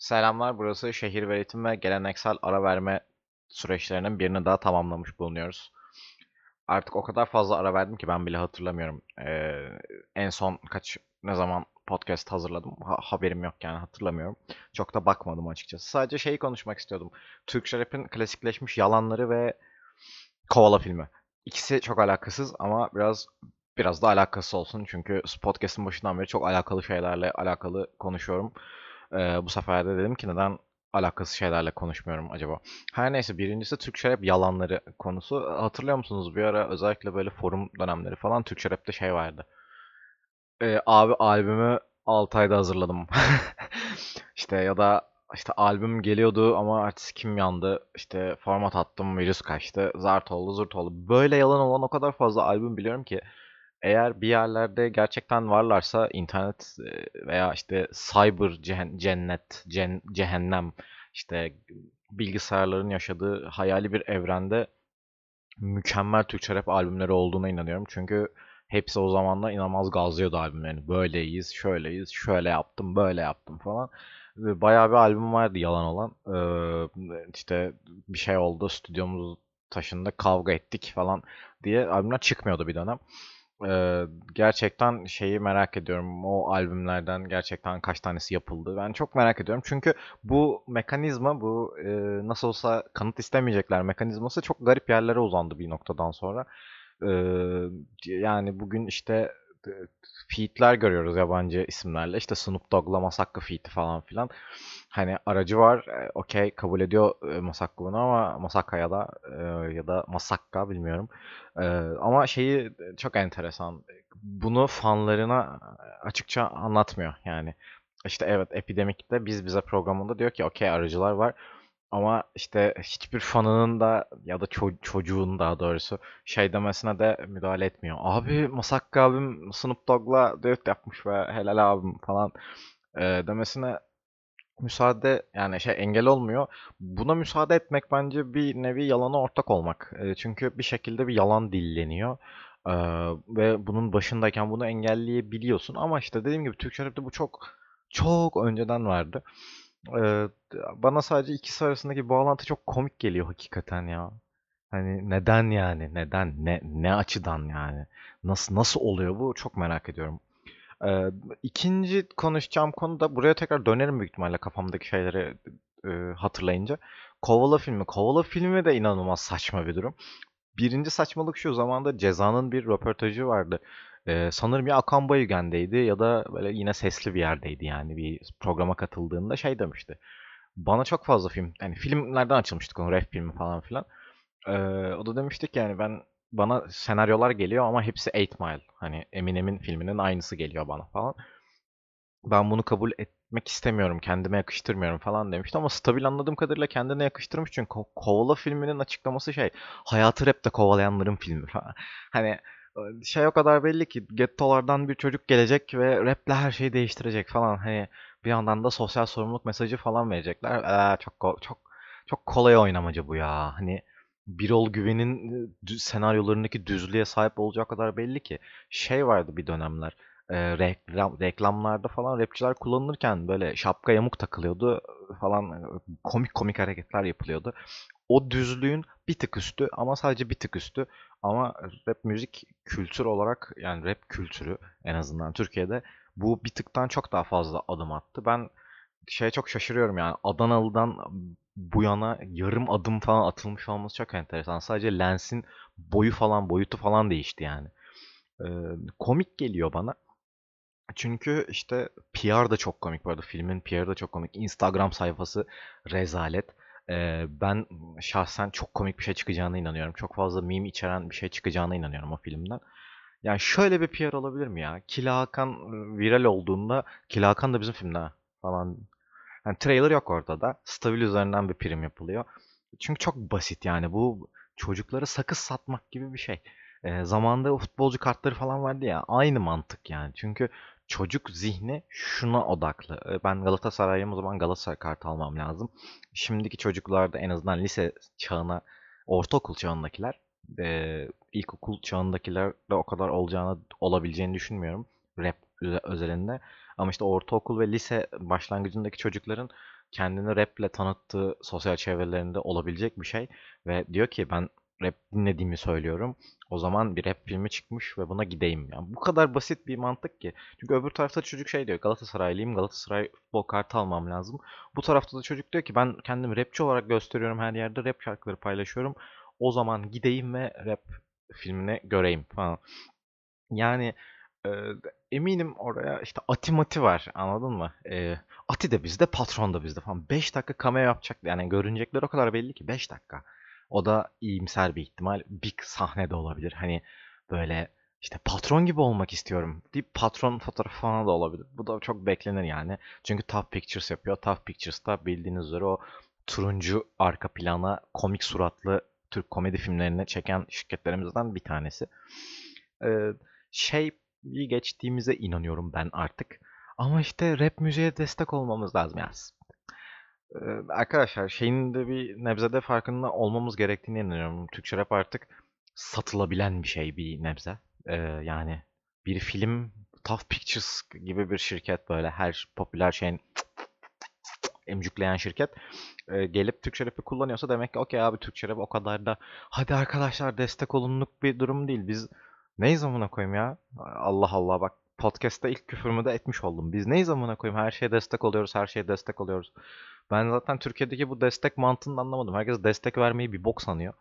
Selamlar, burası şehir ve eğitim ve geleneksel ara verme süreçlerinin birini daha tamamlamış bulunuyoruz. Artık o kadar fazla ara verdim ki ben bile hatırlamıyorum. Ee, en son kaç ne zaman podcast hazırladım ha- haberim yok yani hatırlamıyorum. Çok da bakmadım açıkçası. Sadece şeyi konuşmak istiyordum. Türkçe rap'in klasikleşmiş yalanları ve Kovala filmi. İkisi çok alakasız ama biraz biraz da alakası olsun. Çünkü podcast'ın başından beri çok alakalı şeylerle alakalı konuşuyorum. Ee, bu sefer de dedim ki neden alakasız şeylerle konuşmuyorum acaba? Her neyse birincisi Türkçe rap yalanları konusu. Hatırlıyor musunuz bir ara özellikle böyle forum dönemleri falan Türkçe rapte şey vardı. Ee, abi albümü 6 ayda hazırladım. İşte ya da işte albüm geliyordu ama artist kim yandı. İşte format attım virüs kaçtı. Zart oldu zurt oldu. Böyle yalan olan o kadar fazla albüm biliyorum ki eğer bir yerlerde gerçekten varlarsa internet e, veya işte cyber cennet, cen- cehennem işte bilgisayarların yaşadığı hayali bir evrende mükemmel Türkçe rap albümleri olduğuna inanıyorum. Çünkü hepsi o zamanlar inanılmaz gazlıyordu albümlerini. Böyleyiz, şöyleyiz, şöyle yaptım, böyle yaptım falan. Bayağı bir albüm vardı yalan olan. Ee, işte bir şey oldu, stüdyomuz taşındı, kavga ettik falan diye albümler çıkmıyordu bir dönem. Ee, gerçekten şeyi merak ediyorum. O albümlerden gerçekten kaç tanesi yapıldı? Ben çok merak ediyorum. Çünkü bu mekanizma, bu e, nasıl olsa kanıt istemeyecekler mekanizması çok garip yerlere uzandı bir noktadan sonra. Ee, yani bugün işte feat'ler görüyoruz yabancı isimlerle. İşte Snoop Dogg'la Masakka feat'i falan filan. Hani aracı var, e, okey kabul ediyor e, Masakka bunu ama Masakka ya da e, ya da Masakka bilmiyorum. E, ama şeyi çok enteresan. Bunu fanlarına açıkça anlatmıyor yani. İşte evet Epidemic'te biz bize programında diyor ki okey aracılar var. Ama işte hiçbir fanının da ya da ço- çocuğun daha doğrusu şey demesine de müdahale etmiyor. Abi Masakka abim Snoop Dogg'la düet yapmış ve helal abim falan e, demesine müsaade yani şey engel olmuyor. Buna müsaade etmek bence bir nevi yalana ortak olmak. E, çünkü bir şekilde bir yalan dilleniyor. E, ve bunun başındayken bunu engelleyebiliyorsun. Ama işte dediğim gibi Türkçe rapte bu çok çok önceden vardı. E, bana sadece ikisi arasındaki bağlantı çok komik geliyor hakikaten ya. Hani neden yani? Neden? Ne ne açıdan yani? Nasıl nasıl oluyor bu? Çok merak ediyorum. Ee, ikinci konuşacağım konu da buraya tekrar dönerim büyük ihtimalle kafamdaki şeyleri e, hatırlayınca. Kovala filmi. Kovala filmi de inanılmaz saçma bir durum. Birinci saçmalık şu zamanda Ceza'nın bir röportajı vardı. Ee, sanırım ya Akan Bayügen'deydi ya da böyle yine sesli bir yerdeydi yani bir programa katıldığında şey demişti. Bana çok fazla film, yani filmlerden açılmıştık onu, rap filmi falan filan. Ee, o da demiştik yani ben bana senaryolar geliyor ama hepsi 8 Mile. Hani Eminem'in filminin aynısı geliyor bana falan. Ben bunu kabul etmek istemiyorum, kendime yakıştırmıyorum falan demişti ama stabil anladığım kadarıyla kendine yakıştırmış çünkü Ko- Kovala filminin açıklaması şey, hayatı rapte kovalayanların filmi falan. Hani şey o kadar belli ki gettolardan bir çocuk gelecek ve raple her şeyi değiştirecek falan. Hani bir yandan da sosyal sorumluluk mesajı falan verecekler. Ee, çok çok çok kolay oynamacı bu ya. Hani Birol Güven'in e, senaryolarındaki düzlüğe sahip olacağı kadar belli ki. Şey vardı bir dönemler. e, reklam, reklamlarda falan rapçiler kullanılırken böyle şapka yamuk takılıyordu falan e, komik komik hareketler yapılıyordu. O düzlüğün bir tık üstü ama sadece bir tık üstü. Ama rap müzik kültür olarak yani rap kültürü en azından Türkiye'de bu bir tıktan çok daha fazla adım attı. Ben şeye çok şaşırıyorum yani Adanalı'dan bu yana yarım adım falan atılmış olması çok enteresan. Sadece lensin boyu falan boyutu falan değişti yani. Ee, komik geliyor bana. Çünkü işte PR da çok komik bu arada. Filmin PR'ı da çok komik. Instagram sayfası rezalet. Ee, ben şahsen çok komik bir şey çıkacağına inanıyorum. Çok fazla meme içeren bir şey çıkacağına inanıyorum o filmden. Yani şöyle bir PR olabilir mi ya? Killa Hakan viral olduğunda Killa Hakan da bizim filmde falan. Yani trailer yok ortada. Stabil üzerinden bir prim yapılıyor. Çünkü çok basit yani bu çocuklara sakız satmak gibi bir şey. Ee, zamanında futbolcu kartları falan vardı ya aynı mantık yani. Çünkü çocuk zihni şuna odaklı. Ee, ben Galatasaray'ım o zaman Galatasaray kartı almam lazım. Şimdiki çocuklarda en azından lise çağına, ortaokul çağındakiler, e, ilkokul çağındakiler de o kadar olacağını olabileceğini düşünmüyorum. Rap özelinde. Ama işte ortaokul ve lise başlangıcındaki çocukların kendini raple tanıttığı sosyal çevrelerinde olabilecek bir şey. Ve diyor ki ben rap dinlediğimi söylüyorum. O zaman bir rap filmi çıkmış ve buna gideyim. Yani bu kadar basit bir mantık ki. Çünkü öbür tarafta çocuk şey diyor. Galatasaraylıyım. Galatasaray futbol kartı almam lazım. Bu tarafta da çocuk diyor ki ben kendimi rapçi olarak gösteriyorum her yerde. Rap şarkıları paylaşıyorum. O zaman gideyim ve rap filmini göreyim falan. Yani e, eminim oraya işte Ati Mati var anladın mı? E, Ati de bizde patron da bizde falan. 5 dakika cameo yapacak yani görünecekler o kadar belli ki 5 dakika. O da iyimser bir ihtimal. Bir sahne de olabilir. Hani böyle işte patron gibi olmak istiyorum deyip patron fotoğrafı falan da olabilir. Bu da çok beklenir yani. Çünkü Tough Pictures yapıyor. Tough Pictures'ta bildiğiniz üzere o turuncu arka plana komik suratlı Türk komedi filmlerini çeken şirketlerimizden bir tanesi. Ee, şey geçtiğimize inanıyorum ben artık. Ama işte rap müziğe destek olmamız lazım yani. Ee, arkadaşlar şeyin de bir nebzede farkında olmamız gerektiğini inanıyorum. Türkçe rap artık satılabilen bir şey bir nebze. Ee, yani bir film Tough Pictures gibi bir şirket böyle her popüler şeyin emcükleyen şirket e, gelip Türkçe rap'i kullanıyorsa demek ki okey abi Türkçe rap o kadar da hadi arkadaşlar destek olunluk bir durum değil. Biz neyiz amına koyayım ya? Allah Allah bak podcast'ta ilk küfürümü de etmiş oldum. Biz neyiz amına koyayım? Her şeye destek oluyoruz, her şeye destek oluyoruz. Ben zaten Türkiye'deki bu destek mantığını anlamadım. Herkes destek vermeyi bir bok sanıyor.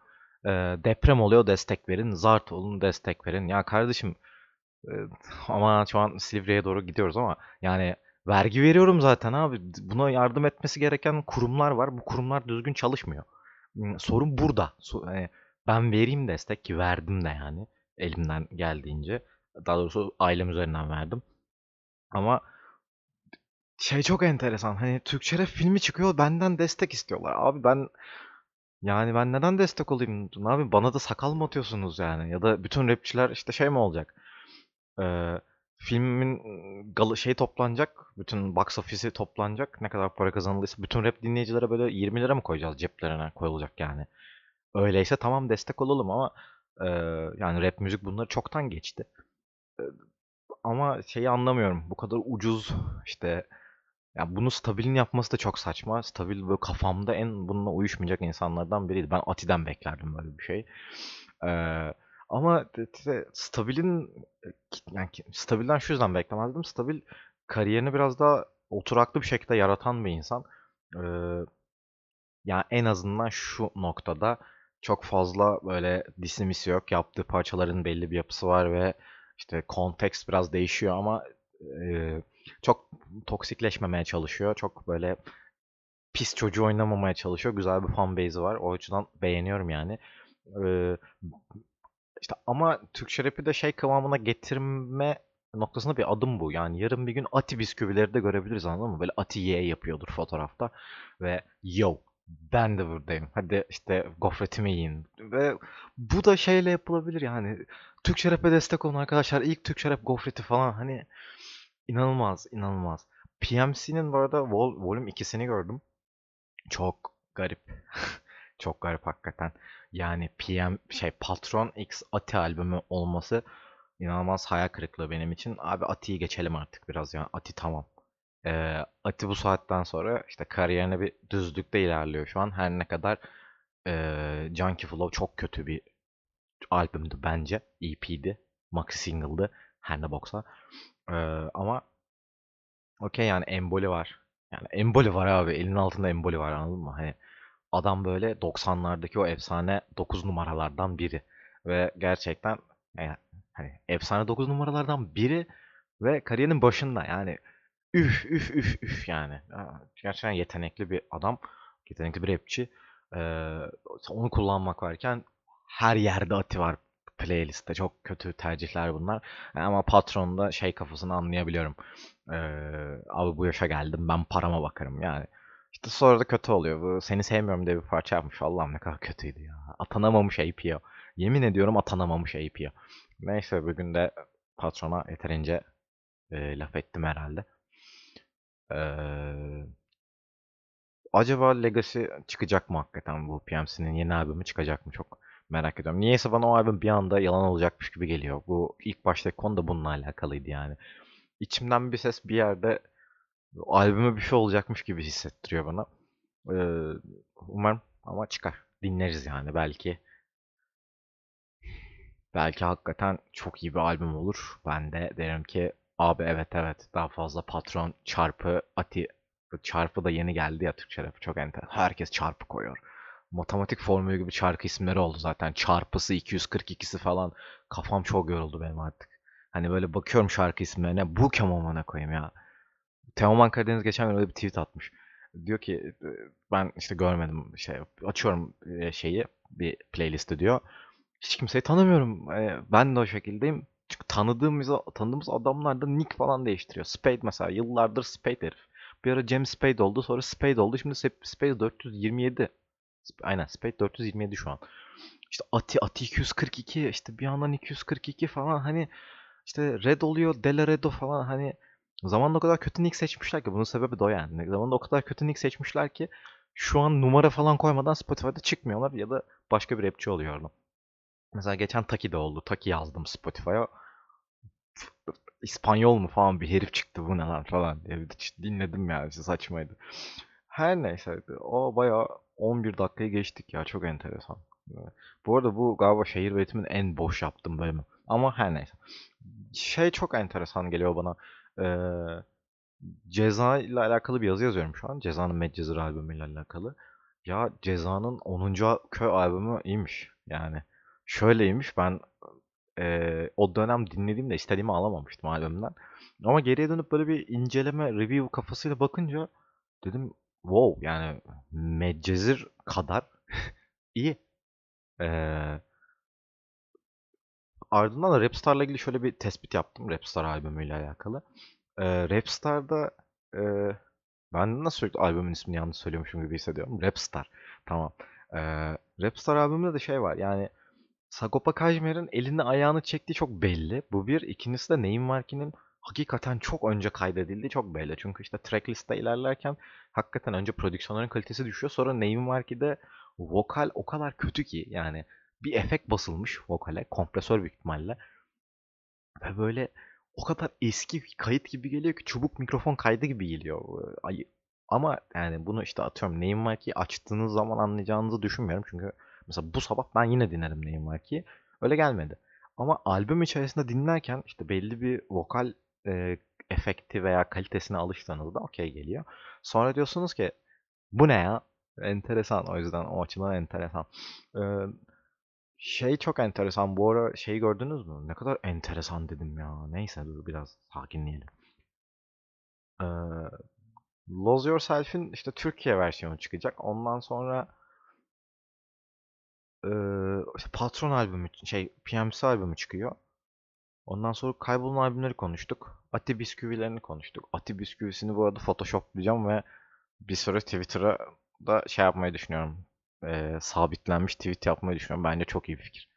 Ee, deprem oluyor destek verin. Zart olun destek verin. Ya kardeşim e, ama şu an Silivri'ye doğru gidiyoruz ama yani vergi veriyorum zaten abi. Buna yardım etmesi gereken kurumlar var. Bu kurumlar düzgün çalışmıyor. Hmm, sorun burada. E, ben vereyim destek ki verdim de yani elimden geldiğince. Daha doğrusu ailem üzerinden verdim. Ama şey çok enteresan. Hani Türkçe filmi çıkıyor benden destek istiyorlar. Abi ben yani ben neden destek olayım? Ne yapayım? Bana da sakal mı atıyorsunuz yani? Ya da bütün rapçiler işte şey mi olacak? Ee, filmin gal şey toplanacak. Bütün box office'i toplanacak. Ne kadar para kazanıldıysa bütün rap dinleyicilere böyle 20 lira mı koyacağız ceplerine koyulacak yani. Öyleyse tamam destek olalım ama e, yani rap müzik bunları çoktan geçti. E, ama şeyi anlamıyorum. Bu kadar ucuz işte ya bunu Stabil'in yapması da çok saçma. Stabil böyle kafamda en bununla uyuşmayacak insanlardan biriydi. Ben Ati'den beklerdim böyle bir şey. Ee, ama Stabil'in yani Stabil'den şu yüzden beklemezdim. Stabil kariyerini biraz daha oturaklı bir şekilde yaratan bir insan. Ee, yani en azından şu noktada çok fazla böyle disimisi yok. Yaptığı parçaların belli bir yapısı var ve işte kontekst biraz değişiyor ama e, çok toksikleşmemeye çalışıyor. Çok böyle pis çocuğu oynamamaya çalışıyor. Güzel bir fan base'i var. O açıdan beğeniyorum yani. Ee, işte ama Türkçe rap'i de şey kıvamına getirme noktasında bir adım bu. Yani yarın bir gün Ati bisküvileri de görebiliriz anladın mı? Böyle Ati ye yapıyordur fotoğrafta. Ve yo ben de buradayım. Hadi işte gofretimi yiyin. Ve bu da şeyle yapılabilir yani. Türkçe rap'e destek olun arkadaşlar. İlk Türkçe rap gofreti falan hani inanılmaz inanılmaz. PMC'nin bu arada Vol Volume 2'sini gördüm. Çok garip. Çok garip hakikaten. Yani PM şey Patron X Ati albümü olması inanılmaz hayal kırıklığı benim için. Abi Ati'yi geçelim artık biraz yani. Ati tamam. Ee, Ati bu saatten sonra işte kariyerine bir düzlükte ilerliyor şu an. Her ne kadar e, Junkie Flow çok kötü bir albümdü bence. EP'di. Maxi single'dı. Her ne boksa. Ee, ama okey yani emboli var. Yani emboli var abi. Elinin altında emboli var anladın mı? Hani adam böyle 90'lardaki o efsane 9 numaralardan biri. Ve gerçekten yani, hani efsane 9 numaralardan biri ve kariyerinin başında yani üf üf üf üf yani. Gerçekten yetenekli bir adam. Yetenekli bir rapçi. Ee, onu kullanmak varken her yerde Ati var playlistte. Çok kötü tercihler bunlar. Ama patronda şey kafasını anlayabiliyorum. Ee, abi bu yaşa geldim ben parama bakarım yani. İşte sonra da kötü oluyor. Bu seni sevmiyorum diye bir parça yapmış. Allah'ım ne kadar kötüydü ya. Atanamamış APO. Yemin ediyorum atanamamış APO. Neyse bugün de patrona yeterince e, laf ettim herhalde. Ee, acaba Legacy çıkacak mı hakikaten bu PMC'nin yeni albümü çıkacak mı çok merak ediyorum. Niyeyse bana o albüm bir anda yalan olacakmış gibi geliyor. Bu ilk baştaki konu da bununla alakalıydı yani. içimden bir ses bir yerde albüme bir şey olacakmış gibi hissettiriyor bana. Ee, umarım ama çıkar. Dinleriz yani belki. Belki hakikaten çok iyi bir albüm olur. Ben de derim ki abi evet evet daha fazla patron çarpı ati çarpı da yeni geldi ya Türkçe rap çok enter. Herkes çarpı koyuyor. Matematik formülü gibi şarkı isimleri oldu zaten. Çarpısı 242'si falan. Kafam çok yoruldu benim artık. Hani böyle bakıyorum şarkı isimlerine. Bu kim amına koyayım ya. Teoman Karadeniz geçen gün öyle bir tweet atmış. Diyor ki ben işte görmedim şey açıyorum şeyi bir playlisti diyor. Hiç kimseyi tanımıyorum. Ben de o şekildeyim. Çünkü tanıdığımız, tanıdığımız adamlar da nick falan değiştiriyor. Spade mesela. Yıllardır Spade herif. Bir ara James Spade oldu. Sonra Spade oldu. Şimdi Spade 427. Aynen Spade 427 şu an. İşte Ati, Ati 242. işte bir yandan 242 falan. Hani işte Red oluyor. Delaredo falan. Hani zamanında o kadar kötü nick seçmişler ki. Bunun sebebi de o yani. Zamanında o kadar kötü nick seçmişler ki şu an numara falan koymadan Spotify'da çıkmıyorlar ya da başka bir rapçi oluyor. Mesela geçen Taki de oldu. Taki yazdım Spotify'a. İspanyol mu falan bir herif çıktı bu ne lan falan diye dinledim yani saçmaydı. Her neyse o bayağı 11 dakikayı geçtik ya çok enteresan. Bu arada bu galiba şehir ve en boş yaptığım bölümü. Ama her neyse. Şey çok enteresan geliyor bana. Ee, Ceza ile alakalı bir yazı yazıyorum şu an. Ceza'nın Medcezir albümüyle alakalı. Ya Ceza'nın 10. köy albümü iyiymiş. Yani şöyleymiş ben e, o dönem dinlediğimde istediğimi alamamıştım albümden. Ama geriye dönüp böyle bir inceleme, review kafasıyla bakınca dedim wow yani Medcezir kadar iyi. Ee, ardından da Rapstar'la ilgili şöyle bir tespit yaptım. Rapstar albümüyle alakalı. Ee, Rapstar'da e, ben nasıl sürekli albümün ismini yanlış söylüyormuşum gibi hissediyorum. Rapstar. Tamam. Ee, Rapstar albümünde de şey var. Yani Sagopa Kajmer'in elini ayağını çektiği çok belli. Bu bir. İkincisi de Neyin Marki'nin hakikaten çok önce kaydedildiği çok belli. Çünkü işte tracklist'te ilerlerken hakikaten önce prodüksiyonların kalitesi düşüyor. Sonra Neyin Marki'de vokal o kadar kötü ki yani bir efekt basılmış vokale. Kompresör büyük ihtimalle. Ve böyle o kadar eski kayıt gibi geliyor ki çubuk mikrofon kaydı gibi geliyor. Ama yani bunu işte atıyorum Neyin Marki'yi açtığınız zaman anlayacağınızı düşünmüyorum. Çünkü Mesela bu sabah ben yine dinledim neyim var ki. Öyle gelmedi. Ama albüm içerisinde dinlerken işte belli bir vokal e, efekti veya kalitesine alıştığınızda okey geliyor. Sonra diyorsunuz ki bu ne ya? Enteresan o yüzden o açıdan enteresan. Ee, şey çok enteresan bu ara şeyi gördünüz mü? Ne kadar enteresan dedim ya. Neyse dur biraz sakinleyelim. Ee, Lose Yourself'in işte Türkiye versiyonu çıkacak. Ondan sonra İşte Patron albümü, şey PMC albümü çıkıyor. Ondan sonra kaybolan albümleri konuştuk. Ati bisküvilerini konuştuk. Ati bisküvisini bu arada photoshoplayacağım ve bir süre Twitter'a da şey yapmayı düşünüyorum. Eee, sabitlenmiş tweet yapmayı düşünüyorum. Bence çok iyi bir fikir.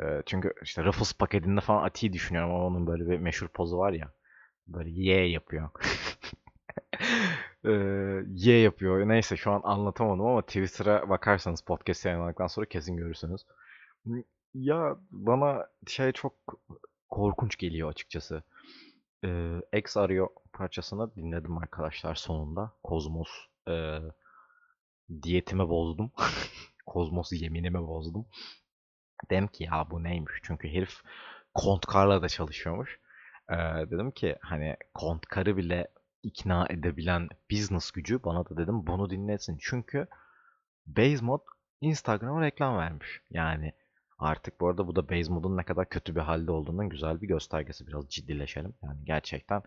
Eee, çünkü işte Ruffles paketinde falan Ati'yi düşünüyorum ama onun böyle bir meşhur pozu var ya. Böyle ye yapıyor. Y yapıyor. Neyse şu an anlatamadım ama Twitter'a bakarsanız podcast yayınlandıktan sonra kesin görürsünüz. Ya bana şey çok korkunç geliyor açıkçası. Ee, X arıyor parçasını dinledim arkadaşlar sonunda. Kozmos e, diyetimi bozdum. Kozmos yeminimi bozdum. Dedim ki ya bu neymiş? Çünkü herif Kontkar'la da çalışıyormuş. Ee, dedim ki hani Kontkar'ı bile ikna edebilen business gücü bana da dedim bunu dinlesin. Çünkü Bazemod Instagram'a reklam vermiş. Yani artık bu arada bu da Bazemod'un ne kadar kötü bir halde olduğunun güzel bir göstergesi. Biraz ciddileşelim. Yani gerçekten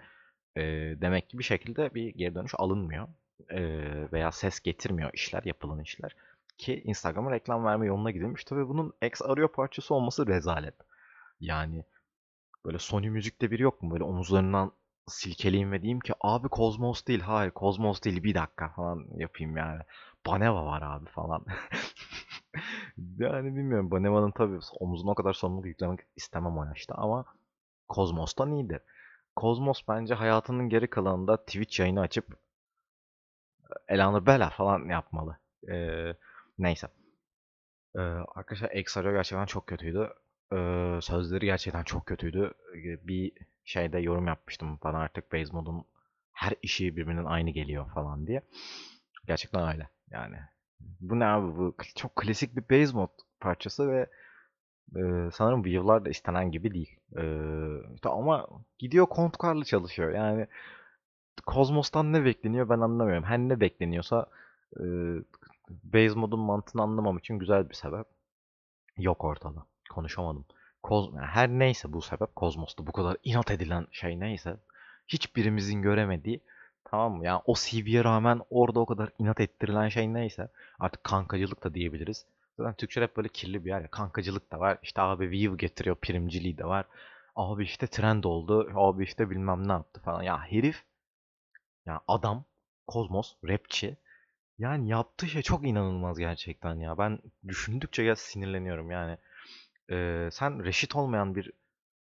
e, demek ki bir şekilde bir geri dönüş alınmıyor. E, veya ses getirmiyor işler, yapılan işler. Ki Instagram'a reklam verme yoluna gidilmiş. Tabii bunun X arıyor parçası olması rezalet. Yani böyle Sony Müzik'te biri yok mu? Böyle omuzlarından silkeleyeyim ve diyeyim ki abi Kozmos değil hayır Kozmos değil bir dakika falan yapayım yani. Baneva var abi falan. yani bilmiyorum Baneva'nın tabii omuzuna o kadar sorumluluk yüklemek istemem o yaşta ama Kozmos'tan iyidir. Kozmos bence hayatının geri kalanında Twitch yayını açıp Elanur Bela falan yapmalı. Ee, neyse. Ee, arkadaşlar Exario gerçekten çok kötüydü. Ee, sözleri gerçekten çok kötüydü. Bir şeyde yorum yapmıştım. Bana artık base modun her işi birbirinin aynı geliyor falan diye. Gerçekten öyle yani. Bu ne abi bu çok klasik bir base mod parçası ve e, sanırım View'lar da istenen gibi değil. E, ama gidiyor kontkarlı çalışıyor. Yani Kozmos'tan ne bekleniyor ben anlamıyorum. Her ne bekleniyorsa e, base modun mantığını anlamam için güzel bir sebep. Yok ortada. Konuşamadım. Koz, yani her neyse bu sebep Kozmos'ta bu kadar inat edilen şey neyse hiçbirimizin göremediği tamam mı? Yani o CV'ye rağmen orada o kadar inat ettirilen şey neyse artık kankacılık da diyebiliriz. Zaten Türkçe hep böyle kirli bir yer ya. Kankacılık da var. İşte abi View getiriyor primciliği de var. Abi işte trend oldu. Abi işte bilmem ne yaptı falan. Ya herif ya adam Kozmos rapçi yani yaptığı şey çok inanılmaz gerçekten ya. Ben düşündükçe ya sinirleniyorum yani. Ee, sen reşit olmayan bir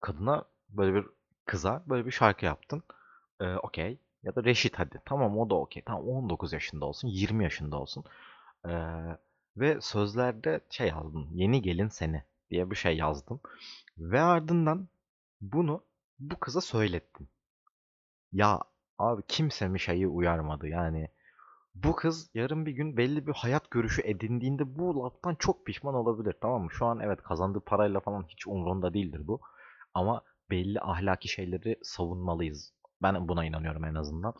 kadına böyle bir kıza böyle bir şarkı yaptın. Ee, okey. Ya da reşit hadi. Tamam o da okey. Tamam 19 yaşında olsun, 20 yaşında olsun. Ee, ve sözlerde şey yazdım. Yeni gelin seni diye bir şey yazdım. Ve ardından bunu bu kıza söylettim. Ya abi kimse mi şeyi uyarmadı yani. Bu kız yarın bir gün belli bir hayat görüşü edindiğinde bu laftan çok pişman olabilir tamam mı? Şu an evet kazandığı parayla falan hiç umurunda değildir bu. Ama belli ahlaki şeyleri savunmalıyız. Ben buna inanıyorum en azından.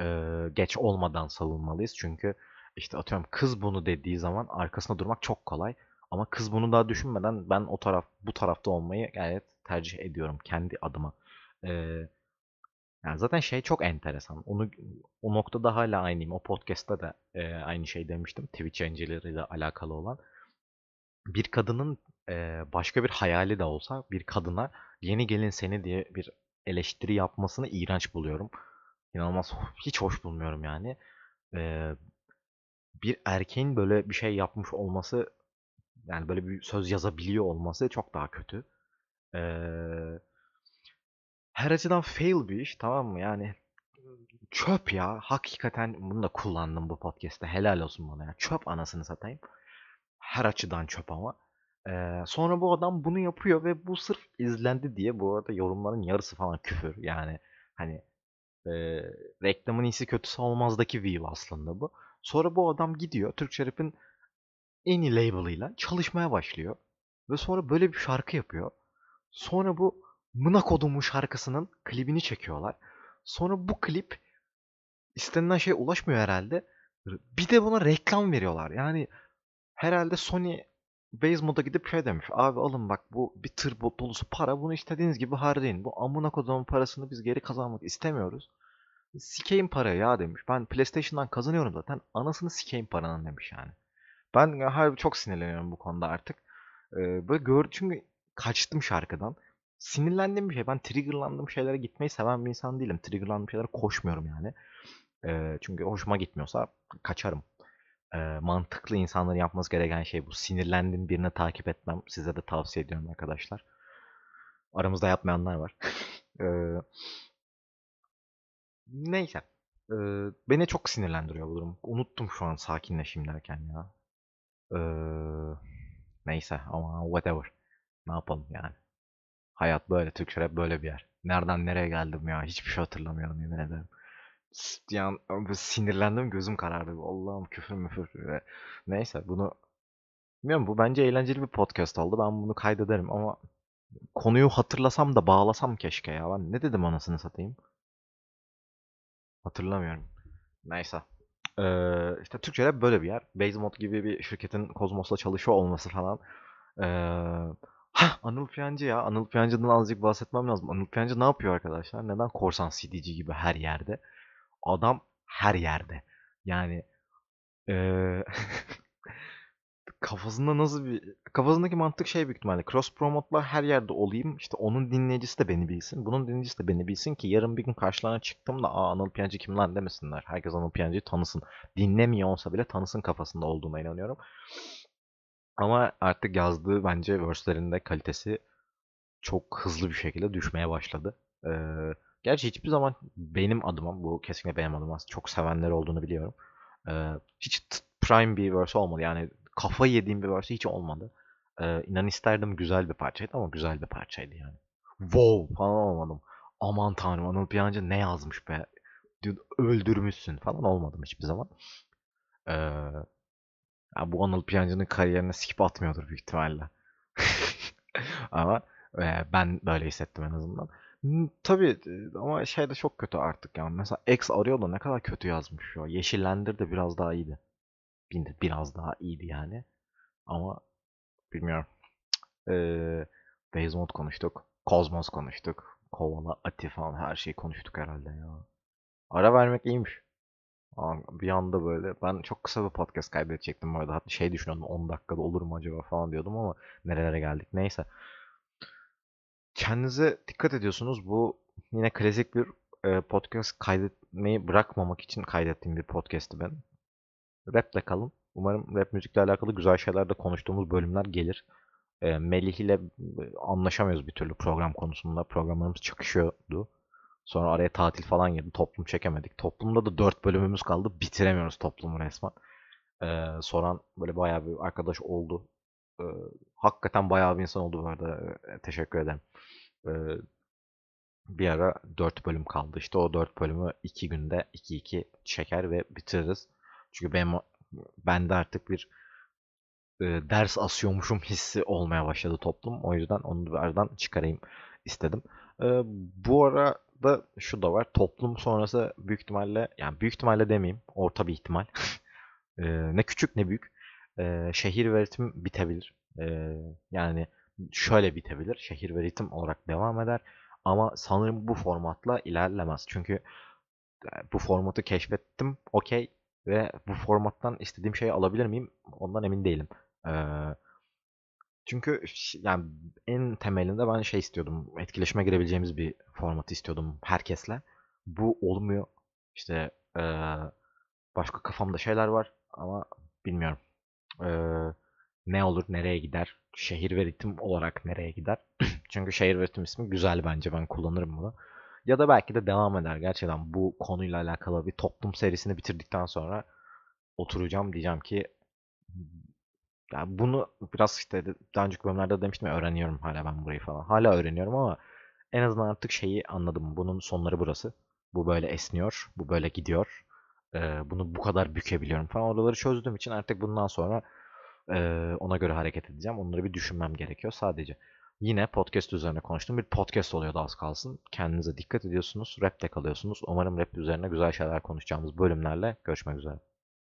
Ee, geç olmadan savunmalıyız çünkü işte atıyorum kız bunu dediği zaman arkasında durmak çok kolay. Ama kız bunu daha düşünmeden ben o taraf bu tarafta olmayı gayet tercih ediyorum kendi adıma. Ee, yani zaten şey çok enteresan. Onu o noktada hala aynıyım. O podcast'ta da e, aynı şey demiştim. Twitch yayıncılığıyla alakalı olan. Bir kadının e, başka bir hayali de olsa bir kadına yeni gelin seni diye bir eleştiri yapmasını iğrenç buluyorum. İnanılmaz hiç hoş bulmuyorum yani. E, bir erkeğin böyle bir şey yapmış olması yani böyle bir söz yazabiliyor olması çok daha kötü. Eee her açıdan fail bir iş tamam mı? Yani çöp ya. Hakikaten bunu da kullandım bu podcast'te. Helal olsun bana ya. Çöp anasını satayım. Her açıdan çöp ama. Ee, sonra bu adam bunu yapıyor ve bu sırf izlendi diye bu arada yorumların yarısı falan küfür. Yani hani e, reklamın iyisi kötüsü olmazdaki view aslında bu. Sonra bu adam gidiyor Türkçe Rap'in en iyi label'ıyla çalışmaya başlıyor. Ve sonra böyle bir şarkı yapıyor. Sonra bu Mına kodumu şarkısının klibini çekiyorlar. Sonra bu klip istenilen şeye ulaşmıyor herhalde. Bir de buna reklam veriyorlar. Yani herhalde Sony base moda gidip şey demiş. Abi alın bak bu bir tır dolusu para. Bunu istediğiniz gibi harcayın. Bu amına kodumun parasını biz geri kazanmak istemiyoruz. Sikeyim parayı ya demiş. Ben PlayStation'dan kazanıyorum zaten. Anasını sikeyim paranın demiş yani. Ben harbi çok sinirleniyorum bu konuda artık. Ee, böyle gör çünkü kaçtım şarkıdan sinirlendiğim bir şey. Ben triggerlandığım şeylere gitmeyi seven bir insan değilim. Triggerlandığım şeylere koşmuyorum yani. E, çünkü hoşuma gitmiyorsa kaçarım. E, mantıklı insanların yapması gereken şey bu. Sinirlendiğim birini takip etmem. Size de tavsiye ediyorum arkadaşlar. Aramızda yapmayanlar var. e, neyse. E, beni çok sinirlendiriyor bu durum. Unuttum şu an sakinleşeyim derken ya. E, neyse ama whatever. Ne yapalım yani. Hayat böyle. Türkçe rap böyle bir yer. Nereden nereye geldim ya? Hiçbir şey hatırlamıyorum yemin ederim. Yani sinirlendim gözüm karardı. Allah'ım küfür müfür. Neyse bunu bilmiyorum bu bence eğlenceli bir podcast oldu. Ben bunu kaydederim ama konuyu hatırlasam da bağlasam keşke ya. Ben ne dedim anasını satayım? Hatırlamıyorum. Neyse. Ee, işte Türkçe rap böyle bir yer. Bazemod gibi bir şirketin Kozmos'la çalışıyor olması falan. Ee, Hah, Anıl Piyancı ya. Anıl Piyancı'dan azıcık bahsetmem lazım. Anıl Piyancı ne yapıyor arkadaşlar? Neden korsan CD'ci gibi her yerde? Adam her yerde. Yani ee, kafasında nasıl bir kafasındaki mantık şey büyük ihtimalle cross promote'lar her yerde olayım. İşte onun dinleyicisi de beni bilsin. Bunun dinleyicisi de beni bilsin ki yarın bir gün karşılarına çıktım da Aa, Anıl Piyancı kim lan demesinler. Herkes Anıl Piyancı'yı tanısın. Dinlemiyor olsa bile tanısın kafasında olduğuna inanıyorum. Ama artık yazdığı bence verse'lerinde kalitesi çok hızlı bir şekilde düşmeye başladı. Ee, gerçi hiçbir zaman benim adıma, bu kesinlikle benim adıma çok sevenler olduğunu biliyorum. Ee, hiç prime bir verse olmadı. Yani kafa yediğim bir verse hiç olmadı. Ee, inan isterdim güzel bir parçaydı ama güzel bir parçaydı yani. Wow falan olmadım. aman tanrım Anıl Piyancı ne yazmış be öldürmüşsün falan olmadım hiçbir zaman. Ee, ya bu Anıl Piyancı'nın kariyerine skip atmıyordur büyük ihtimalle. Ama e, ben böyle hissettim en azından. Tabii e, ama şey de çok kötü artık yani. Mesela X arıyor da ne kadar kötü yazmış şu. Yeşillendir de biraz daha iyiydi. Bir- Biraz daha iyiydi yani. Ama bilmiyorum. Ee, Basemont konuştuk. Cosmos konuştuk. Kovala, Ati falan her şeyi konuştuk herhalde ya. Ara vermek iyiymiş. Bir anda böyle ben çok kısa bir podcast kaydedecektim bu arada. Hatta şey düşünüyordum 10 dakikada olur mu acaba falan diyordum ama nerelere geldik. Neyse. Kendinize dikkat ediyorsunuz. Bu yine klasik bir e, podcast kaydetmeyi bırakmamak için kaydettiğim bir podcast'ti benim. Rap'le kalın. Umarım rap müzikle alakalı güzel şeyler de konuştuğumuz bölümler gelir. E, Melih ile anlaşamıyoruz bir türlü program konusunda. Programlarımız çakışıyordu. Sonra araya tatil falan girdi. Toplum çekemedik. Toplumda da 4 bölümümüz kaldı. Bitiremiyoruz toplumu resmen. Ee, soran böyle bayağı bir arkadaş oldu. Ee, hakikaten bayağı bir insan oldu bu arada. Ee, teşekkür ederim. Ee, bir ara 4 bölüm kaldı. İşte o 4 bölümü 2 günde 2-2 çeker ve bitiririz. Çünkü benim bende artık bir e, ders asıyormuşum hissi olmaya başladı toplum. O yüzden onu bir aradan çıkarayım istedim. Ee, bu arada şu da var. Toplum sonrası büyük ihtimalle, yani büyük ihtimalle demeyeyim, orta bir ihtimal. Ee, ne küçük ne büyük. Ee, şehir ve ritim bitebilir. Ee, yani şöyle bitebilir. Şehir ve ritim olarak devam eder. Ama sanırım bu formatla ilerlemez. Çünkü e, bu formatı keşfettim. Okey. Ve bu formattan istediğim şeyi alabilir miyim? Ondan emin değilim. Ee, çünkü yani en temelinde ben şey istiyordum. Etkileşime girebileceğimiz bir formatı istiyordum herkesle. Bu olmuyor. İşte eee, başka kafamda şeyler var ama bilmiyorum. Eee, ne olur, nereye gider? Şehir ve ritim olarak nereye gider? Çünkü şehir ve ritim ismi güzel bence. Ben kullanırım bunu. Ya da belki de devam eder. Gerçekten bu konuyla alakalı bir toplum serisini bitirdikten sonra oturacağım diyeceğim ki yani bunu biraz işte daha önceki bölümlerde demiştim ya öğreniyorum hala ben burayı falan. Hala öğreniyorum ama en azından artık şeyi anladım. Bunun sonları burası. Bu böyle esniyor. Bu böyle gidiyor. Ee, bunu bu kadar bükebiliyorum falan. Oraları çözdüğüm için artık bundan sonra e, ona göre hareket edeceğim. Onları bir düşünmem gerekiyor sadece. Yine podcast üzerine konuştum. Bir podcast oluyordu az kalsın. Kendinize dikkat ediyorsunuz. Rap'te kalıyorsunuz. Umarım rap üzerine güzel şeyler konuşacağımız bölümlerle görüşmek üzere.